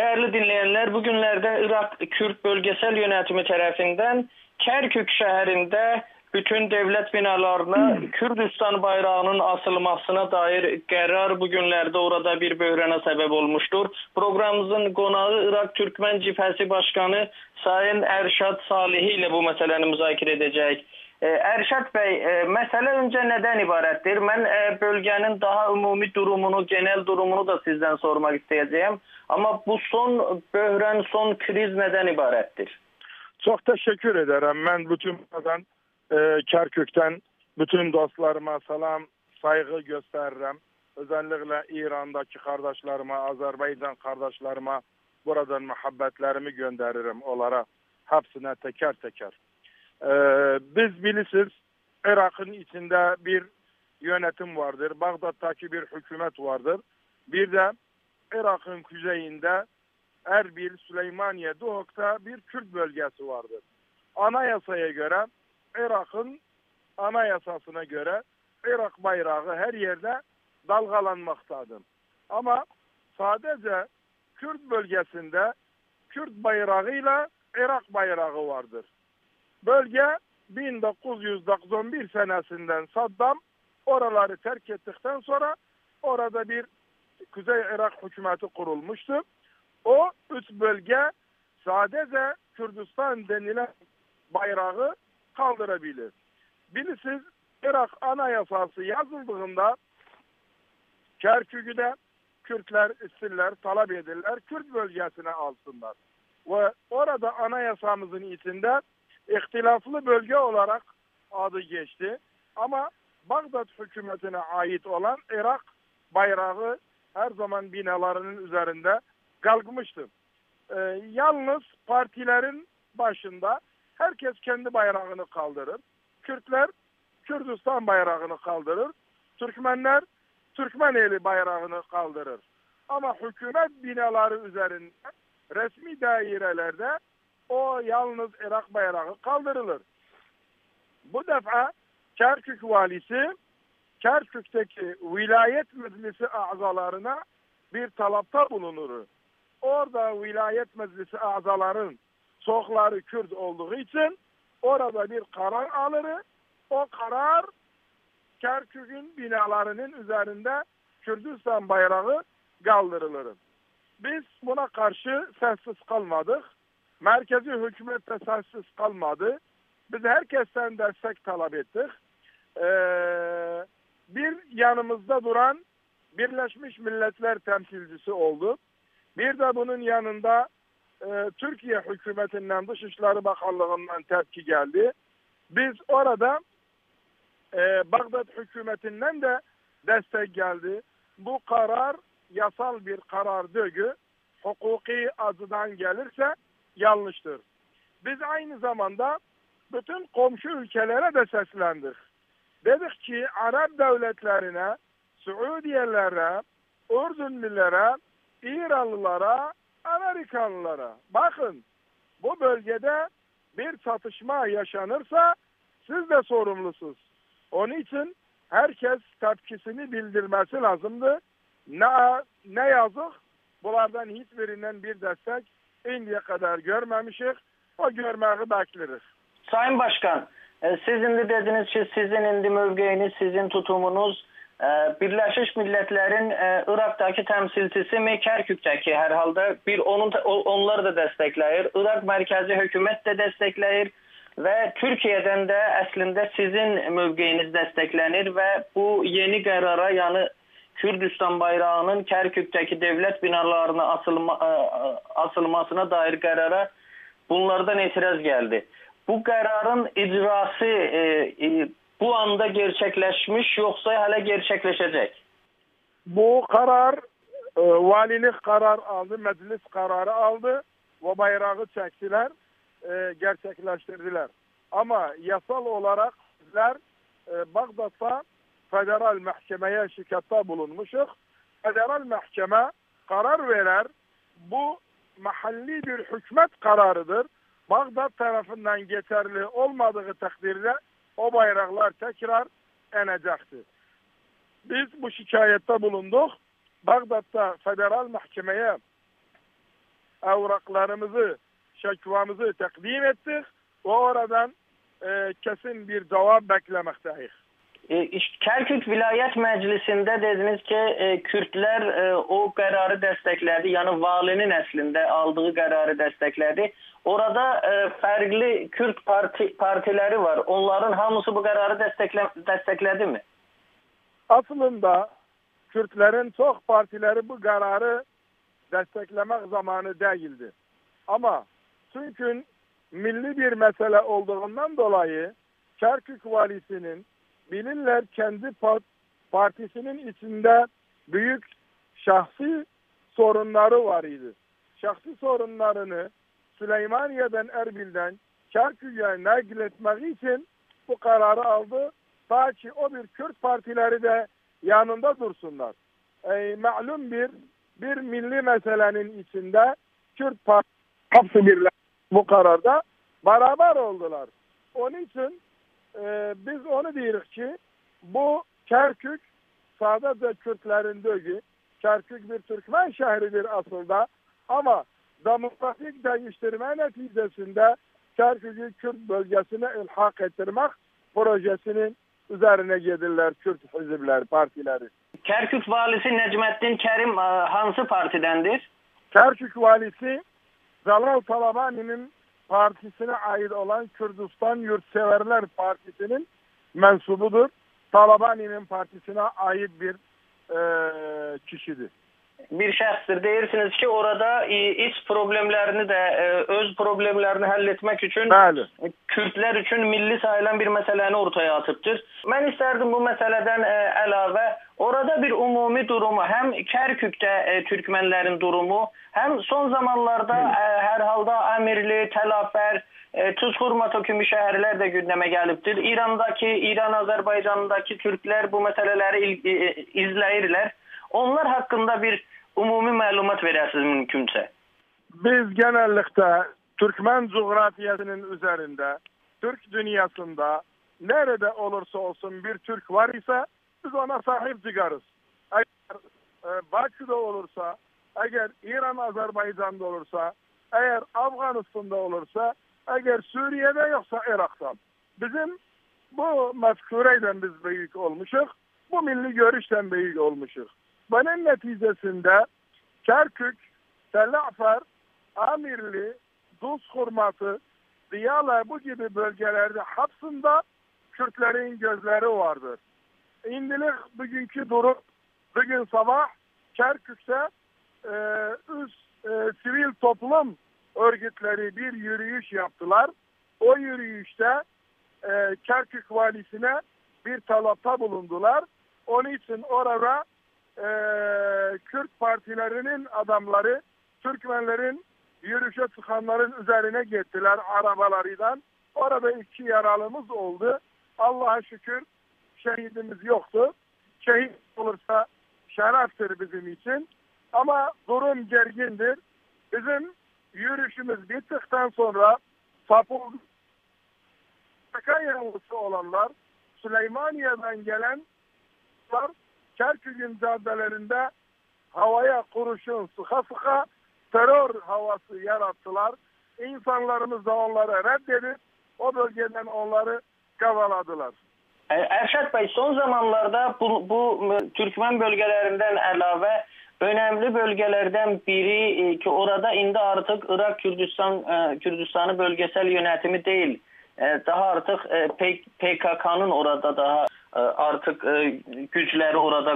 Değerli dinleyenler, bugünlerde Irak Kürt Bölgesel Yönetimi tarafından Kerkük şehrinde bütün devlet binalarına Kürdistan bayrağının asılmasına dair karar bugünlerde orada bir böhrana sebep olmuştur. Programımızın konağı Irak Türkmen Cifesi Başkanı Sayın Erşat Salihi ile bu meseleni müzakere edecek. Ee, Erşat Bey, e, mesele önce neden ibarettir? Ben e, bölgenin daha umumi durumunu, genel durumunu da sizden sormak isteyeceğim. Ama bu son böhran, son kriz neden ibarettir? Çok teşekkür ederim. Ben bütün buradan e, Kerkük'ten bütün dostlarıma selam, saygı gösteririm. Özellikle İran'daki kardeşlerime, Azerbaycan kardeşlerime buradan muhabbetlerimi gönderirim onlara. Hepsine teker teker. Ee, biz bilirsiniz Irak'ın içinde bir yönetim vardır. Bağdat'taki bir hükümet vardır. Bir de Irak'ın kuzeyinde Erbil, Süleymaniye, Duhok'ta bir Kürt bölgesi vardır. Anayasaya göre Irak'ın anayasasına göre Irak bayrağı her yerde dalgalanmaktadır. Ama sadece Kürt bölgesinde Kürt bayrağıyla Irak bayrağı vardır. Bölge 1991 senesinden Saddam oraları terk ettikten sonra orada bir Kuzey Irak hükümeti kurulmuştu. O üç bölge sadece Kürdistan denilen bayrağı kaldırabilir. Bilirsiniz Irak anayasası yazıldığında Kerkük'ü Kürtler isterler, talep ederler, Kürt bölgesine alsınlar. Ve orada anayasamızın içinde ihtilaflı bölge olarak adı geçti. Ama Bağdat hükümetine ait olan Irak bayrağı her zaman binalarının üzerinde kalkmıştı. Ee, yalnız partilerin başında herkes kendi bayrağını kaldırır. Kürtler Kürdistan bayrağını kaldırır. Türkmenler Türkmeneli bayrağını kaldırır. Ama hükümet binaları üzerinde resmi dairelerde o yalnız Irak bayrağı kaldırılır. Bu defa Kerkük valisi Kerkük'teki vilayet meclisi azalarına bir talapta bulunur. Orada vilayet meclisi azaların çokları Kürt olduğu için orada bir karar alır. O karar Kerkük'ün binalarının üzerinde Kürdistan bayrağı kaldırılır. Biz buna karşı sessiz kalmadık. Merkezi hükümet de kalmadı. Biz herkesten destek talep ettik. Ee, bir yanımızda duran Birleşmiş Milletler temsilcisi oldu. Bir de bunun yanında e, Türkiye hükümetinden Dışişleri Bakanlığı'ndan tepki geldi. Biz orada e, Bağdat hükümetinden de destek geldi. Bu karar yasal bir karar dögü. Hukuki adıdan gelirse yanlıştır. Biz aynı zamanda bütün komşu ülkelere de seslendik. Dedik ki Arap devletlerine, Suudiyelere, Ürdünlülere, İranlılara, Amerikanlılara bakın bu bölgede bir çatışma yaşanırsa siz de sorumlusunuz. Onun için herkes tepkisini bildirmesi lazımdı. Ne, ne yazık bunlardan hiçbirinden bir destek indiyə qədər görməmişik. O görməyi bəkləyirik. Sayın Başkan, e, siz indi dediniz ki, sizin indi mövqeyiniz, sizin tutumunuz e, Birləşmiş Millətlərin e, İraqdakı təmsilçisi Mekerkükdəki hər halda bir onun onları da dəstəkləyir. İraq mərkəzi hökumət də dəstəkləyir və Türkiyədən də əslində sizin mövqeyiniz dəstəklənir və bu yeni qərara, yəni Kürdistan bayrağının Kərkükdəki dövlət binalarına asılma, e, e, asılmasına dair qərara bunlardan etiraz gəldi. Bu qərarın icrası e, e, bu anda gerçəkləşmiş yoxsa hələ gerçəkləşəcək? Bu qərar e, valilik qərar aldı, məclis qərarı aldı və bayrağı çəkdilər, e, gerçəkləşdirdilər. Amma yasal olaraq sizlər e, Bağdadda federal mahkemeye şikayette bulunmuşuz. Federal mahkeme karar verer. Bu mahalli bir hükümet kararıdır. Bağdat tarafından geçerli olmadığı takdirde o bayraklar tekrar inecektir. Biz bu şikayette bulunduk. Bağdat'ta federal mahkemeye evraklarımızı, şekvamızı takdim ettik ve oradan e, kesin bir cevap beklemekteyiz. E, Kərkük vilayət məclisində dediniz ki, e, Kürdlər e, o qərarı dəstəklədi, yəni valinin əslində aldığı qərarı dəstəklədi. Orada fərqli Kürd parti partiləri var. Onların hamısı bu qərarı dəstəklə dəstəklədi mi? Aslında Kürtlərin çox partiləri bu qərarı dəstəkləmək zamanı deyildi. Amma çünki milli bir məsələ olduğundan dolayı Kərkük valisinin bilirler kendi partisinin içinde büyük şahsi sorunları var idi. Şahsi sorunlarını Süleymaniye'den Erbil'den Kerkük'e nakletmek için bu kararı aldı. Ta ki o bir Kürt partileri de yanında dursunlar. E, malum bir bir milli meselenin içinde Kürt partisi bu kararda beraber oldular. Onun için e, biz onu diyoruz ki bu Kerkük sadece Kürtlerin değil, Kerkük bir Türkmen şehridir aslında ama demokratik değiştirme neticesinde Kerkük'ü Kürt bölgesine ilhak ettirmek projesinin üzerine gelirler Kürt hizipler, partileri. Kerkük valisi Necmettin Kerim e, hansı partidendir? Kerkük valisi Zalal Talabani'nin partisine ait olan Kürdistan Yurtseverler Partisi'nin mensubudur. Talabani'nin partisine ait bir e, kişidir. Bir şəxsdir. Deyirsiniz ki, orada iç problemlerini de e, öz problemlerini halletmek için Bəli. Kürtler için milli sayılan bir meseleni ortaya atıbdır. Ben isterdim bu meseleden e, əlavə orada bir umumi durumu hem Kerkük'te e, Türkmenlerin durumu hem son zamanlarda e, her halda Amirli, Telafer, e, Tuzhurma kimi şehirler de gündeme geliptir. İran'daki, İran Azerbaycan'daki Türkler bu meseleleri il, e, izleyirler. Onlar hakkında bir umumi məlumat verəsiniz mümkünse. Biz genellikle Türkmen coğrafyasının üzerinde, Türk dünyasında nerede olursa olsun bir Türk var ise biz ona sahip çıkarız. Eğer e, Bakü'de olursa, eğer İran Azerbaycan'da olursa, eğer Afganistan'da olursa, eğer Suriye'de yoksa Irak'tan. Bizim bu mefkureyden biz büyük olmuşuz. Bu milli görüşten büyük olmuşuz. Bunun neticesinde Kerkük, Telafer, Amirli, Duz Hurmatı, Diyala bu gibi bölgelerde hapsında Kürtlerin gözleri vardır. İndilik bugünkü durum, bugün sabah Kerkük'te e, üst e, sivil toplum örgütleri bir yürüyüş yaptılar. O yürüyüşte e, Kerkük valisine bir talapta bulundular. Onun için orada e, Kürt partilerinin adamları Türkmenlerin yürüyüşe çıkanların üzerine gittiler arabalarından. Orada iki yaralımız oldu. Allah'a şükür şehidimiz yoktu. Şehit olursa şereftir bizim için. Ama durum gergindir. Bizim yürüyüşümüz bittikten sonra Sapul yanlısı olanlar Süleymaniye'den gelenler Kerkük'ün caddelerinde havaya kuruşun sıka sıka terör havası yarattılar. İnsanlarımız da onları reddedip o bölgeden onları kavaladılar. Ərşad bəy, son zamanlarda bu, bu Türkmən bölgələrindən əlavə önəmli bölgələrdən biri e, ki, orada indi artıq İraq Kürdistan e, Kürdistanı bölgesel yönetimi deyil, e, daha artıq PKK-nın orada daha artıq gücləri orada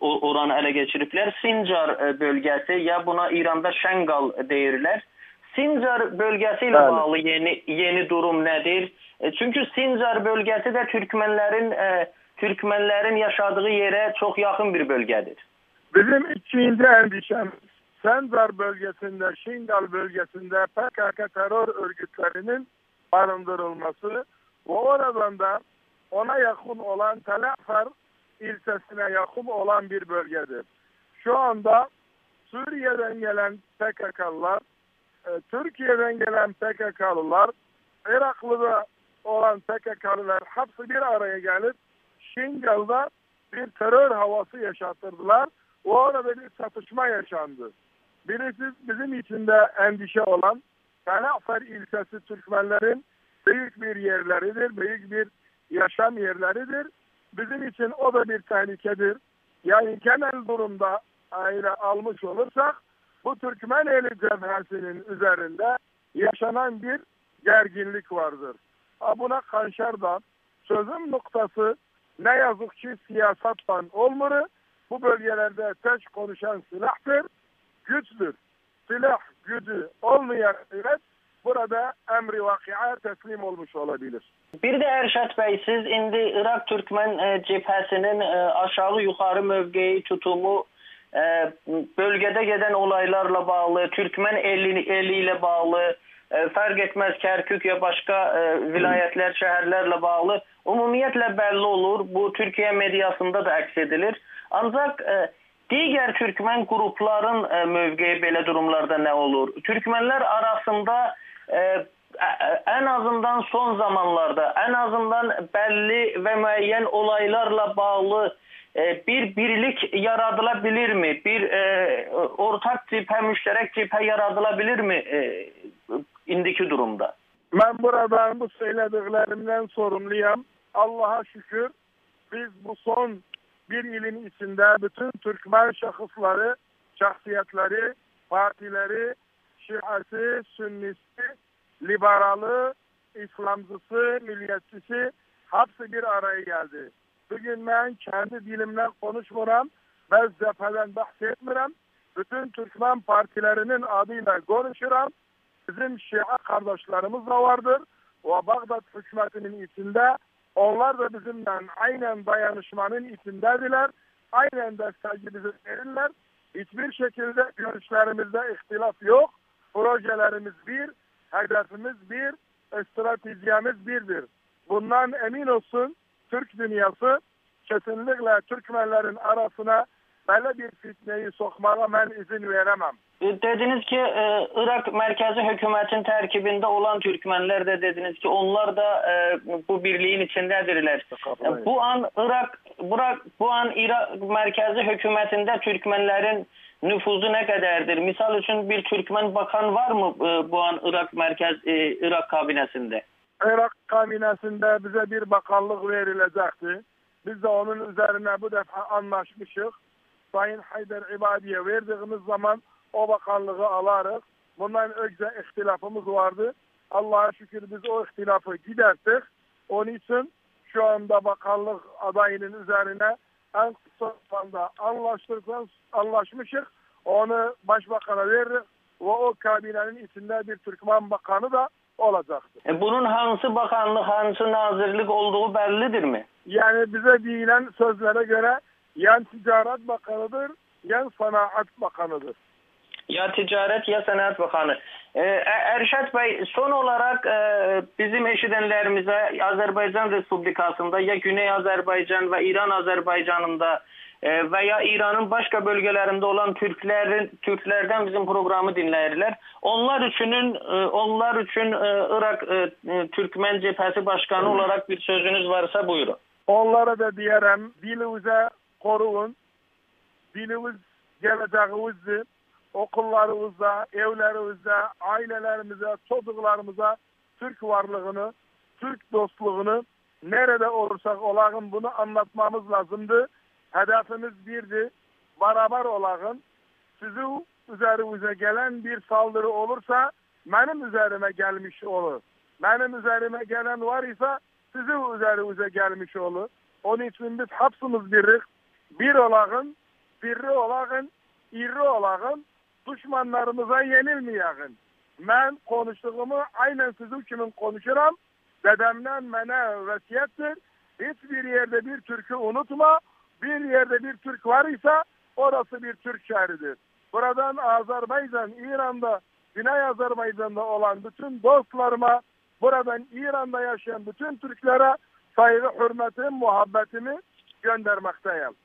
oranı ələ keçiriblər. Sincar bölgəsi ya buna İranda Şənqal deyirlər. Sincar bölgesiyle evet. bağlı yeni yeni durum nedir? E, çünkü Sincar bölgesi de Türkmenlerin e, Türkmenlerin yaşadığı yere çok yakın bir bölgedir. Bizim ikinci endişem Sincar bölgesinde, Şingal bölgesinde PKK terör örgütlerinin barındırılması ve oradan da ona yakın olan Telafer ilçesine yakın olan bir bölgedir. Şu anda Suriye'den gelen PKK'lılar, e, Türkiye'den gelen PKK'lılar, Iraklı'da olan PKK'lılar hepsi bir araya gelip Şingal'da bir terör havası yaşattırdılar. O arada bir çatışma yaşandı. Birisi bizim için de endişe olan Kanafer ilçesi Türkmenlerin büyük bir yerleridir, büyük bir yaşam yerleridir. Bizim için o da bir tehlikedir. Yani genel durumda aile almış olursak bu Türkmen eli cebhesinin üzerinde yaşanan bir gerginlik vardır. Ha buna karşı da sözün noktası ne yazık ki siyasattan olmalı. Bu bölgelerde tek konuşan silahtır, güçtür. Silah gücü olmayan devlet burada emri vakia teslim olmuş olabilir. Bir de Erşat Bey siz indi Irak Türkmen e, cephesinin e, aşağı yukarı mövqeyi tutumu e, bölgede gelen olaylarla bağlı, Türkmen eli, eliyle bağlı, e, fark etmez Kerkük ya başka e, vilayetler, şehirlerle bağlı umumiyetle belli olur. Bu Türkiye medyasında da aks edilir. Ancak e, diğer Türkmen grupların e, mövqeyi belə durumlarda ne olur? Türkmenler arasında e, en azından son zamanlarda en azından belli ve müeyyen olaylarla bağlı e, bir birlik yaratılabilir mi? Bir e, ortak cephe, müşterek cephe yaratılabilir mi e, indiki durumda? Ben buradan bu söylediklerimden sorumluyum. Allah'a şükür biz bu son bir ilin içinde bütün Türkmen şahısları, şahsiyetleri, partileri, Şiası, Sünnisi, liberalı, İslamcısı, milliyetçisi hepsi bir araya geldi. Bugün ben kendi dilimle konuşmuram, ben cepheden bahsetmiyorum. Bütün Türkmen partilerinin adıyla konuşuram. Bizim Şia kardeşlerimiz de vardır. O Bağdat hükümetinin içinde onlar da bizimle aynen dayanışmanın içindediler. Aynen desteği bize verirler. Hiçbir şekilde görüşlerimizde ihtilaf yok. Projelerimiz bir, hedefimiz bir, stratejimiz birdir. Bundan emin olsun Türk dünyası kesinlikle Türkmenlerin arasına böyle bir fitneyi sokmaya ben izin veremem. E, dediniz ki e, Irak merkezi hükümetin terkibinde olan Türkmenler de dediniz ki onlar da e, bu birliğin içindedirler. E, bu an Irak Burak bu an Irak merkezi hükümetinde Türkmenlerin nüfuzu ne kadardır? Misal için bir Türkmen bakan var mı e, bu an Irak merkez e, Irak kabinesinde? Irak kabinesinde bize bir bakanlık verilecekti. Biz de onun üzerine bu defa anlaşmışız. Sayın Haydar İbadi'ye verdiğimiz zaman o bakanlığı alarız. Bundan önce ihtilafımız vardı. Allah'a şükür biz o ihtilafı giderdik. Onun için şu anda bakanlık adayının üzerine en kısa zamanda anlaştırırsanız anlaşmışız. Onu başbakana veririz ve o kabinenin içinde bir Türkmen bakanı da olacaktır. E bunun hangi bakanlık, hangi nazırlık olduğu bellidir mi? Yani bize değilen sözlere göre yan ticaret bakanıdır, yan sanaat bakanıdır. Ya ticaret ya sanat bakanı. Ee, Erşat Bey son olarak e, bizim eşidenlerimize Azerbaycan Respublikası'nda ya Güney Azerbaycan ve İran Azerbaycan'ında veya İran'ın başka bölgelerinde olan Türklerin Türklerden bizim programı dinlerler. Onlar üçünün e, onlar için e, Irak e, Türkmen Cephesi Başkanı olarak bir sözünüz varsa buyurun. Onlara da diyelim dilimize koruyun. Dilimiz geleceğimizdir. Okullarımızda, evlerimizde, ailelerimize, çocuklarımıza Türk varlığını, Türk dostluğunu nerede olursak olalım bunu anlatmamız lazımdı. Hedefimiz birdi. Beraber olalım. Sizi üzerimize gelen bir saldırı olursa benim üzerime gelmiş olur. Benim üzerime gelen var ise sizin üzerinize gelmiş olur. Onun için biz hepsimiz birlik. Bir olalım, birli olalım, iri olalım, düşmanlarımıza yenilmeyelim. Ben konuştuğumu aynen sizin kimin konuşuram. Dedemden bana vesiyettir. Hiçbir yerde bir Türk'ü unutma. Bir yerde bir Türk var ise orası bir Türk şehridir. Buradan Azerbaycan, İran'da, Güney Azerbaycan'da olan bütün dostlarıma, buradan İran'da yaşayan bütün Türklere saygı, hürmetimi, muhabbetimi göndermekteyim.